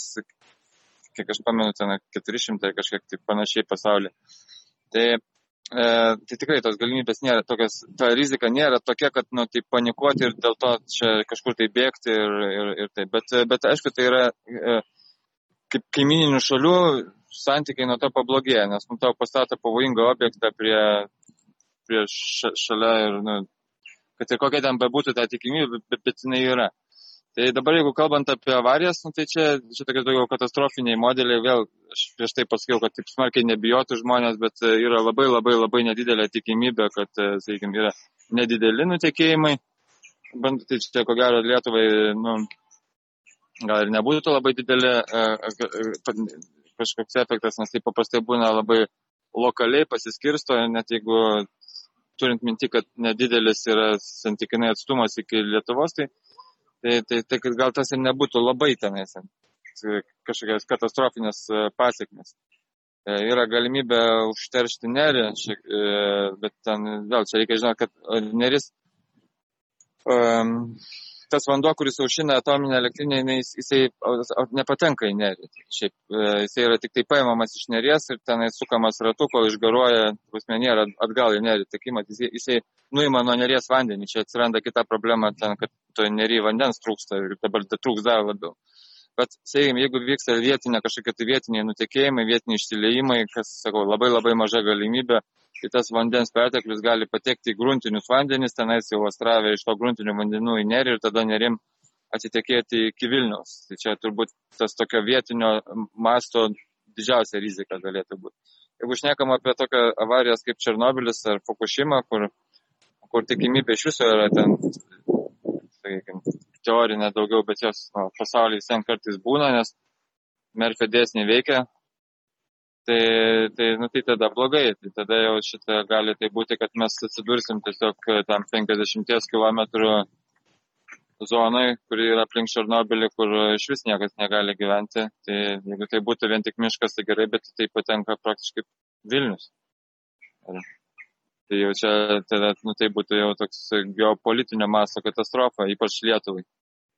kiek aš pamenu, ten 400 kažkiek tai panašiai pasaulyje. Tai, e, tai tikrai tos galimybės nėra tokios, ta rizika nėra tokia, kad nu, tai panikuoti ir dėl to čia kažkur tai bėgti ir, ir, ir taip. Bet, bet aišku, tai yra e, kaip kaimininių šalių santykiai nuo to pablogėja, nes nu, tau pastato pavojingą objektą prie, prie šalia ir nu, kad ir kokia ten bebūtų ta tikimybė, bet, bet jinai yra. Tai dabar jeigu kalbant apie avarijas, nu, tai čia, čia tokie daugiau katastrofiniai modeliai, vėl aš prieš tai pasakiau, kad taip smarkiai nebijotų žmonės, bet e, yra labai labai labai nedidelė tikimybė, kad, e, sakykime, yra nedideli nutekėjimai. Bent tai čia ko gero Lietuvai, nu, gal ir nebūtų labai didelė e, kažkoks efektas, nes tai paprastai būna labai lokaliai pasiskirsto, net jeigu turint minti, kad nedidelis yra santykinai atstumas iki Lietuvos, tai, tai, tai, tai gal tas ir nebūtų labai tenais kažkokios katastrofinės e, pasiekmes. E, yra galimybė užteršti nerį, e, bet ten vėl čia reikia žinoti, kad neris um, tas vanduo, kuris aušina atominę elektrinę, jis, jisai nepatenka į nerį. Šiaip e, jisai yra tik tai paimamas iš neries ir tenai sukamas ratu, kol išgaruoja, prasme, nėra atgal į nerį tekimas, jisai, jisai nuima nuo neries vandenį. Čia atsiranda kita problema, ten, kad to nerį vandens trūksta ir dabar trūks dar labiau. Bet, sakykime, jeigu vyksta vietinė kažkokie tai vietiniai nutekėjimai, vietiniai išsileimai, kas, sakau, labai labai maža galimybė, tai tas vandens perteklius gali patekti į gruntinius vandenis, tenais jau astravė iš to gruntinių vandenų į nerį ir tada nerim atitekėti iki Vilniaus. Tai čia turbūt tas tokio vietinio masto didžiausia rizika galėtų būti. Jeigu šnekam apie tokią avarijas kaip Černobilis ar Fukushima, kur, kur tikimybė iš viso yra ten sakykime, teorinė daugiau, bet jos nu, pasaulyje vis kartais būna, nes Merfio dėsniai veikia, tai, tai, nu, tai tada blogai, tai tada jau šitą gali tai būti, kad mes atsidursim tiesiog tam 50 km zonai, kuri yra aplink Černobilį, kur iš vis niekas negali gyventi. Tai jeigu tai būtų vien tik miškas, tai gerai, bet tai patenka praktiškai Vilnius. Ir Tai jau čia, tada, nu, tai būtų jau toks geopolitinio masto katastrofa, ypač Lietuvai.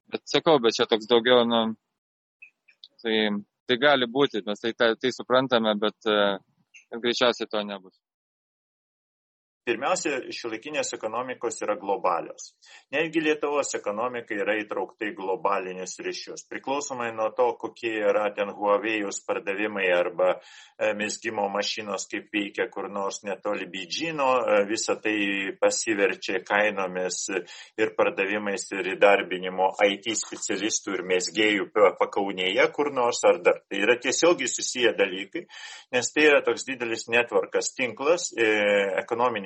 Bet sakau, bet čia toks daugiau, nu, tai, tai gali būti, mes tai, tai, tai suprantame, bet uh, greičiausiai to nebus. Pirmiausia, šiuolaikinės ekonomikos yra globalios. Netgi Lietuvos ekonomika yra įtraukta į globalinius ryšius. Priklausomai nuo to, kokie yra ten Huawei'us pardavimai arba e, mesgymo mašinos, kaip veikia kur nors netoli Bidžino, e, visa tai pasiverčia kainomis ir pardavimais ir įdarbinimo IT specialistų ir mesgėjų pakaunėje kur nors ar dar. Tai yra tiesiogiai susiję dalykai, nes tai yra toks didelis netvarkas tinklas, e,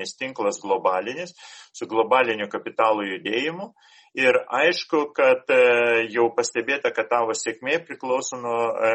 ekonominis tinklas globalinis su globaliniu kapitalo judėjimu Ir aišku, kad e, jau pastebėta, kad tavo sėkmė priklauso nuo e,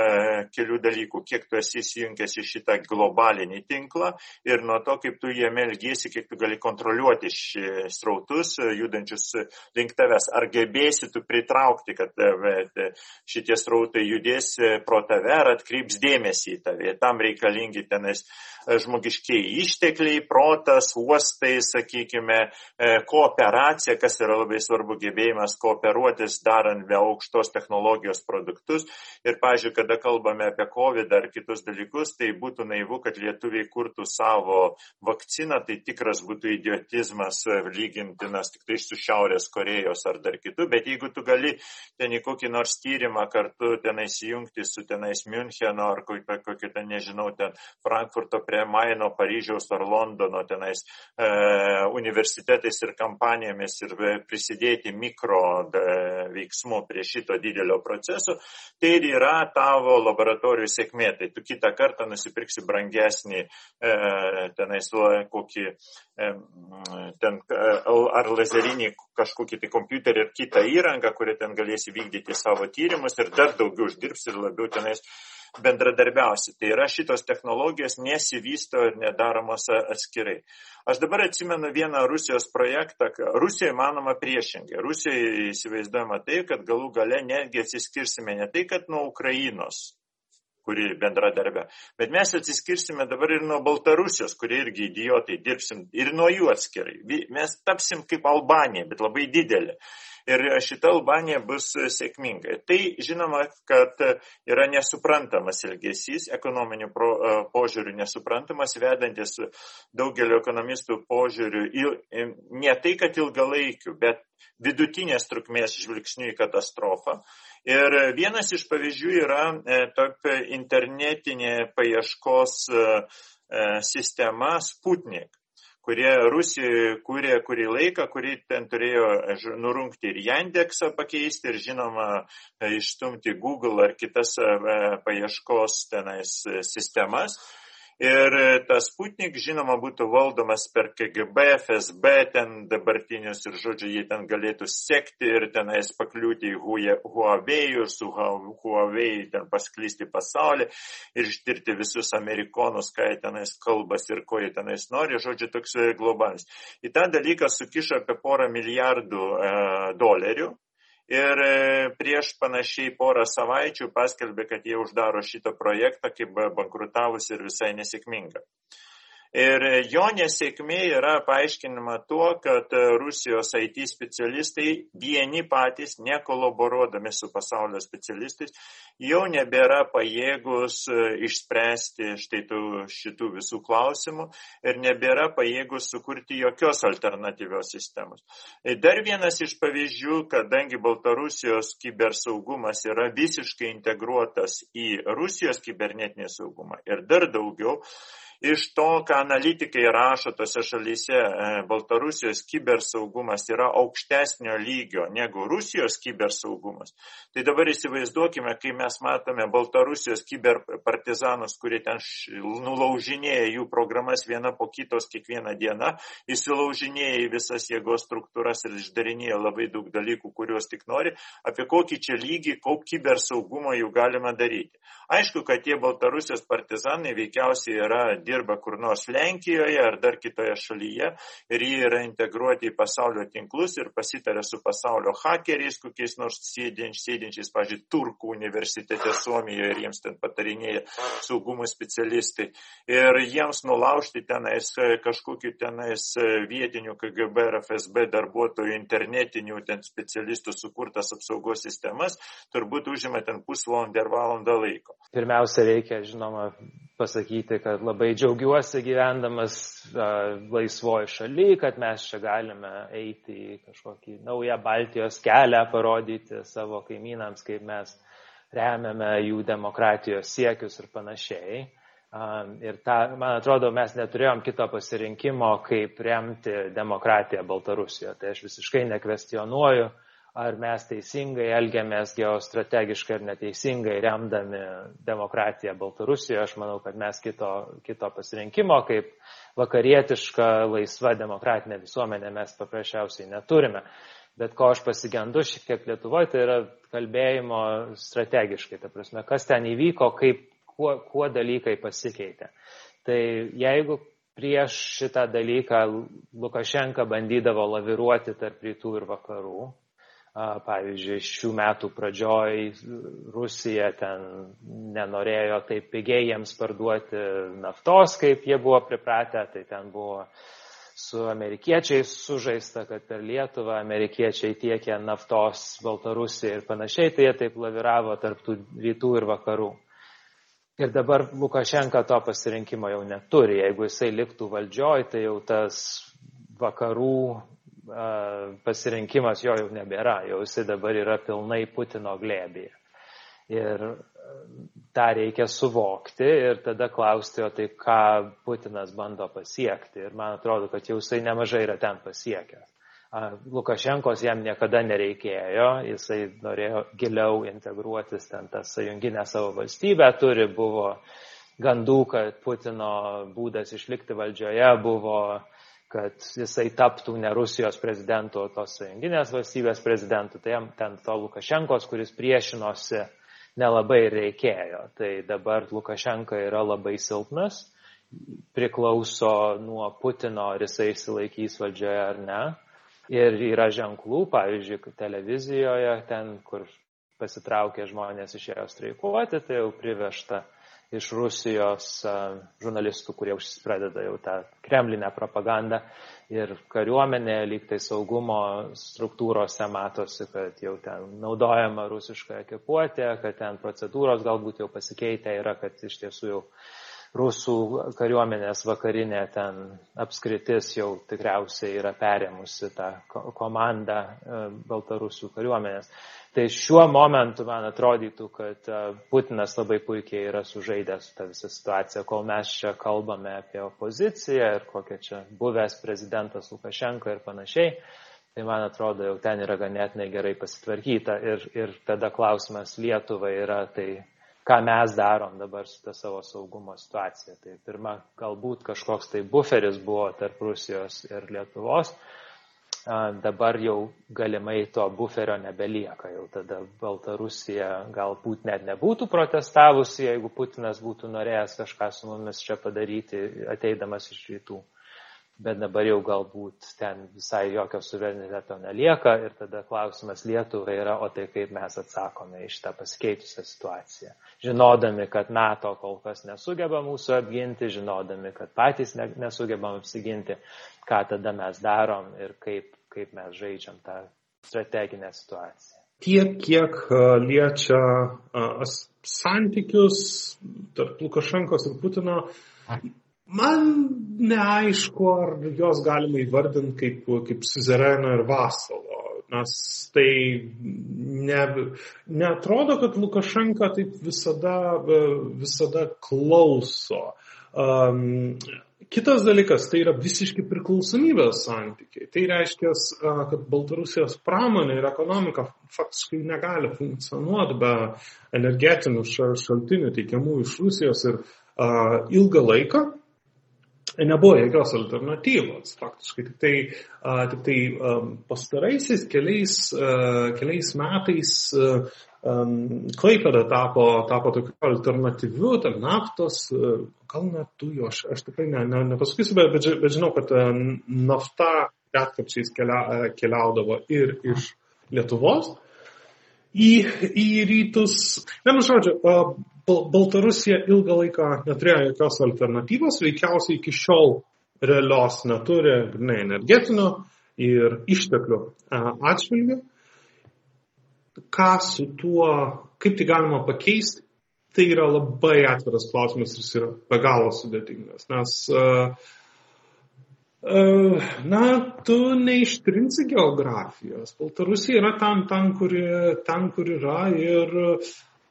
kelių dalykų, kiek tu esi įsijungęs į šitą globalinį tinklą ir nuo to, kaip tu jame elgiesi, kiek tu gali kontroliuoti srautus e, judančius link tavęs. Ar gebėsi tu pritraukti, kad e, šitie srautai judės pro tave ar atkreips dėmesį į tave. Tam reikalingi tenais žmogiškiai ištekliai, protas, uostai, sakykime, kooperacija, kas yra labai svarbu gebėjimas kooperuotis darant be aukštos technologijos produktus. Ir, pažiūrėjau, kada kalbame apie COVID ar kitus dalykus, tai būtų naivu, kad lietuviai kurtų savo vakciną, tai tikras būtų idiotizmas lygintinas tik tai su Šiaurės Korejos ar dar kitų. Bet jeigu tu gali ten į kokį nors tyrimą kartu tenais įjungti su tenais Müncheno ar kokį ten, nežinau, ten Frankfurto prie Maino, Paryžiaus ar Londono tenais e, universitetais ir kampanijomis ir prisidėti mikro veiksmų prie šito didelio proceso, tai ir yra tavo laboratorijų sėkmė. Tai tu kitą kartą nusipirksi brangesnį e, tenais kokį e, ten, e, ar lazerinį kažkokį tai kompiuterį ir kitą įrangą, kuri ten galėsi vykdyti savo tyrimus ir dar daugiau uždirbs ir labiau tenais bendradarbiausi. Tai yra šitos technologijos nesivysto ir nedaromos atskirai. Aš dabar atsimenu vieną Rusijos projektą. Rusijoje manoma priešingai. Rusijoje įsivaizduojama tai, kad galų gale netgi atsiskirsime ne tai, kad nuo Ukrainos, kuri bendradarbė. Bet mes atsiskirsime dabar ir nuo Baltarusijos, kurie irgi idiotai dirbsim, ir nuo jų atskirai. Mes tapsim kaip Albanija, bet labai didelė ir šita Albanija bus sėkminga. Tai žinoma, kad yra nesuprantamas elgesys, ekonominių e, požiūrių nesuprantamas, vedantis daugelio ekonomistų požiūrių ne tai, kad ilgalaikių, bet vidutinės trukmės žvilgsnių į katastrofą. Ir vienas iš pavyzdžių yra e, top internetinė paieškos e, sistema Sputnik kurie Rusijoje kūrė kurį laiką, kurį ten turėjo nurungti ir Yandeksą pakeisti ir žinoma išstumti Google ar kitas e, paieškos tenais sistemas. Ir tas Sputnik, žinoma, būtų valdomas per KGB, FSB, ten dabartinius ir, žodžiu, jie ten galėtų sekti ir tenais pakliūti į Huawei ir su Huawei ten pasklysti pasaulį ir ištirti visus amerikonus, ką jie tenais kalbas ir ko jie tenais nori, žodžiu, toks globalis. Į tą dalyką sukišo apie porą milijardų e, dolerių ir e, prieš panašiai porą savaičių paskelbė, kad jie uždaro šitą projektą kaip bankrutavus ir visai nesėkmingą. Ir jo nesėkmė yra paaiškinama tuo, kad Rusijos IT specialistai vieni patys, nekolaboruodami su pasaulio specialistais, jau nebėra pajėgus išspręsti štai tų, šitų visų klausimų ir nebėra pajėgus sukurti jokios alternatyvios sistemos. Dar vienas iš pavyzdžių, kadangi Baltarusijos kibersaugumas yra visiškai integruotas į Rusijos kibernetinį saugumą ir dar daugiau, iš to, ką analitikai rašo tose šalyse, Baltarusijos kibersaugumas yra aukštesnio lygio negu Rusijos kibersaugumas. Tai dabar įsivaizduokime, kai mes matome Baltarusijos kiberpartizanus, kurie ten nulaužinėja jų programas viena po kitos kiekvieną dieną, įsilaužinėja į visas jėgos struktūras ir išdarinėja labai daug dalykų, kuriuos tik nori, apie kokį čia lygį, kokį kibersaugumo jų galima daryti. Aišku, kad tie Baltarusijos partizanai veikiausiai yra, dirba kur nors Lenkijoje ar dar kitoje šalyje ir jie yra integruoti į pasaulio tinklus ir pasitarė su pasaulio hakeriais, kokiais nors sėdinčiais, pažiūrėjau, Turkų universitete Suomijoje ir jiems ten patarinėja saugumo specialistai. Ir jiems nulaužti tenais kažkokiu tenais vietinių KGB ir FSB darbuotojų internetinių ten specialistų sukurtas apsaugos sistemas, turbūt užima ten pusvalandį ar valandą laiko. Pirmiausia, reikia, žinoma, pasakyti, kad labai džiaugiuosi gyvendamas laisvoji šaly, kad mes čia galime eiti į kažkokį naują Baltijos kelią, parodyti savo kaimynams, kaip mes remiame jų demokratijos siekius ir panašiai. Ir ta, man atrodo, mes neturėjom kito pasirinkimo, kaip remti demokratiją Baltarusijoje. Tai aš visiškai nekvestionuoju uh, ar mes teisingai elgiamės geostrategiškai ar neteisingai remdami demokratiją Baltarusijoje. Aš manau, kad mes kito, kito pasirinkimo kaip vakarietiška, laisva demokratinė visuomenė mes paprasčiausiai neturime. Bet ko aš pasigendu šiek tiek Lietuvoje, tai yra kalbėjimo strategiškai. Ta prasme, kas ten įvyko, kaip, kuo, kuo dalykai pasikeitė. Tai jeigu prieš šitą dalyką Lukašenka bandydavo laviruoti tarp rytų ir vakarų, Pavyzdžiui, šių metų pradžioj Rusija ten nenorėjo taip pigiai jiems parduoti naftos, kaip jie buvo pripratę, tai ten buvo su amerikiečiais sužaista, kad per Lietuvą amerikiečiai tiekė naftos Baltarusijai ir panašiai, tai jie taip laviravo tarptų rytų ir vakarų. Ir dabar Lukašenka to pasirinkimo jau neturi. Jeigu jisai liktų valdžioj, tai jau tas vakarų pasirinkimas jo jau nebėra, jau jisai dabar yra pilnai Putino glėbėje. Ir tą reikia suvokti ir tada klausti, o tai ką Putinas bando pasiekti. Ir man atrodo, kad jau jisai nemažai yra ten pasiekęs. Lukašenkos jam niekada nereikėjo, jisai norėjo giliau integruotis ten tą sąjunginę savo valstybę, turi buvo gandų, kad Putino būdas išlikti valdžioje buvo uh, kad jisai taptų ne Rusijos prezidentu, o tos sąjunginės valstybės prezidentu. Tai jam ten to Lukašenkos, kuris priešinosi, nelabai reikėjo. Tai dabar Lukašenka yra labai silpnas, priklauso nuo Putino, ar jisai išsilaikys valdžioje ar ne. Ir yra ženklų, pavyzdžiui, televizijoje, ten, kur pasitraukė žmonės išėjo streikuoti, tai jau privežta iš Rusijos žurnalistų, kurie pradeda jau tą kremlinę propagandą ir kariuomenė, lyg tai saugumo struktūrose matosi, kad jau ten naudojama rusiška ekipuotė, kad ten procedūros galbūt jau pasikeitę yra, kad iš tiesų jau rusų kariuomenės vakarinė ten apskritis jau tikriausiai yra perėmusi tą komandą Baltarusių kariuomenės. Tai šiuo momentu man atrodytų, kad e, Putinas labai puikiai yra sužaidęs tą visą situaciją, kol mes čia kalbame apie opoziciją ir kokia čia buvęs prezidentas Lukašenko ir panašiai. Tai man atrodo, jau ten yra ganėtinai gerai pasitvarkyta. Ir, ir tada klausimas Lietuvai yra, tai ką mes darom dabar su ta savo saugumo situacija. Tai pirma, galbūt kažkoks tai buferis buvo tarp Rusijos ir Lietuvos dabar jau galimai to buferio nebelieka. Jau tada Baltarusija galbūt net nebūtų protestavusi, jeigu Putinas būtų norėjęs kažką su mumis čia padaryti, ateidamas iš rytų. Bet dabar jau galbūt ten visai jokio suvereniteto nelieka ir tada klausimas Lietuvai yra, o tai kaip mes atsakome iš tą pasikeitusią situaciją. Žinodami, kad NATO kol kas nesugeba mūsų apginti, žinodami, kad patys nesugebam apsiginti, ką tada mes darom ir kaip kaip mes žaidžiam tą strateginę situaciją. Tiek, kiek liečia santykius tarp Lukašenkos ir Putino, man neaišku, ar jos galima įvardinti kaip, kaip Suzereno ir Vasalo. Nes tai ne, neatrodo, kad Lukašenka taip visada, visada klauso Um, kitas dalykas tai yra visiški priklausomybės santykiai. Tai reiškia, kad Baltarusijos pramonė ir ekonomika faktiškai negali funkcionuoti be energetinių šaltinių teikiamų iš Rusijos ir uh, ilgą laiką nebuvo jokios alternatyvos. Faktiškai tik tai, uh, tik tai um, pastaraisiais keliais, uh, keliais metais uh, um, Klaipėda tapo, tapo tokiu alternatyviu, ten naftos, uh, gal net dujų, aš, aš tikrai ne, ne, nepasakysiu, bet, bet, bet žinau, kad uh, nafta retkarčiais kelia, keliaudavo ir iš Lietuvos į, į rytus. Vienu žodžiu, uh, Baltarusija ilgą laiką neturėjo jokios alternatyvos, veikiausiai iki šiol realios neturi ne, energetinio ir išteklių atžvilgių. Ką su tuo, kaip tai galima pakeisti, tai yra labai atviras klausimas ir jis yra be galo sudėtingas, nes uh, Na, tu neištrinsi geografijos. Baltarusija yra ten, ten, kur, ten, kur yra ir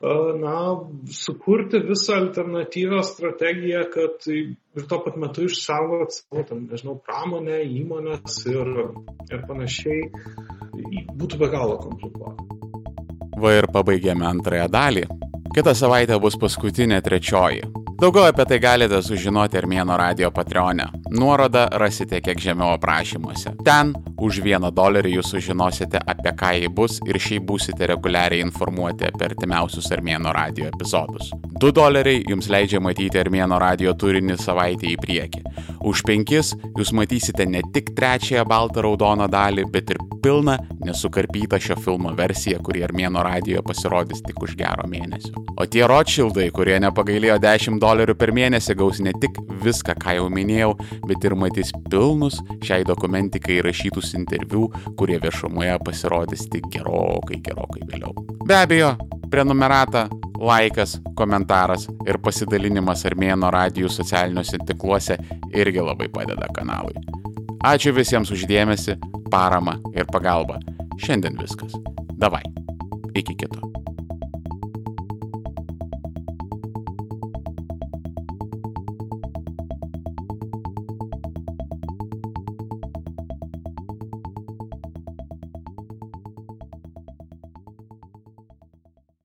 na, sukurti visą alternatyvę strategiją, kad ir tuo pat metu išsaugoti savo, tam, nežinau, pramonę, įmonės ir, ir panašiai, būtų be galo komplikuota. Va ir pabaigėme antrąją dalį. Kita savaitė bus paskutinė trečioji. Daugiau apie tai galite sužinoti Armėno radio Patreonė. Nuorodą rasite kiek žemiau aprašymuose. Ten už vieną dolerį jūs sužinosite apie ką jį bus ir šiaip būsite reguliariai informuoti apie artimiausius Armėno radio epizodus. 2 doleriai jums leidžia matyti Armėno radio turinį savaitę į priekį. Už 5 jūs matysite ne tik trečiąją baltą raudoną dalį, bet ir pilną nesukarpytą šio filmo versiją, kuri Armėno radijoje pasirodys tik už gero mėnesio. O tie Rothschildai, kurie nepagailėjo 10 dolerių per mėnesį, gaus ne tik viską, ką jau minėjau, bet ir matys pilnus šiai dokumentikai rašytus interviu, kurie viešumoje pasirodys tik gerokai, gerokai vėliau. Be abejo, prenumerata, laikas, komentaras ir pasidalinimas Armėno radijų socialiniuose tinkluose irgi labai padeda kanalui. Ačiū visiems uždėmesi, paramą ir pagalbą. Šiandien viskas. Davai. Iki kito.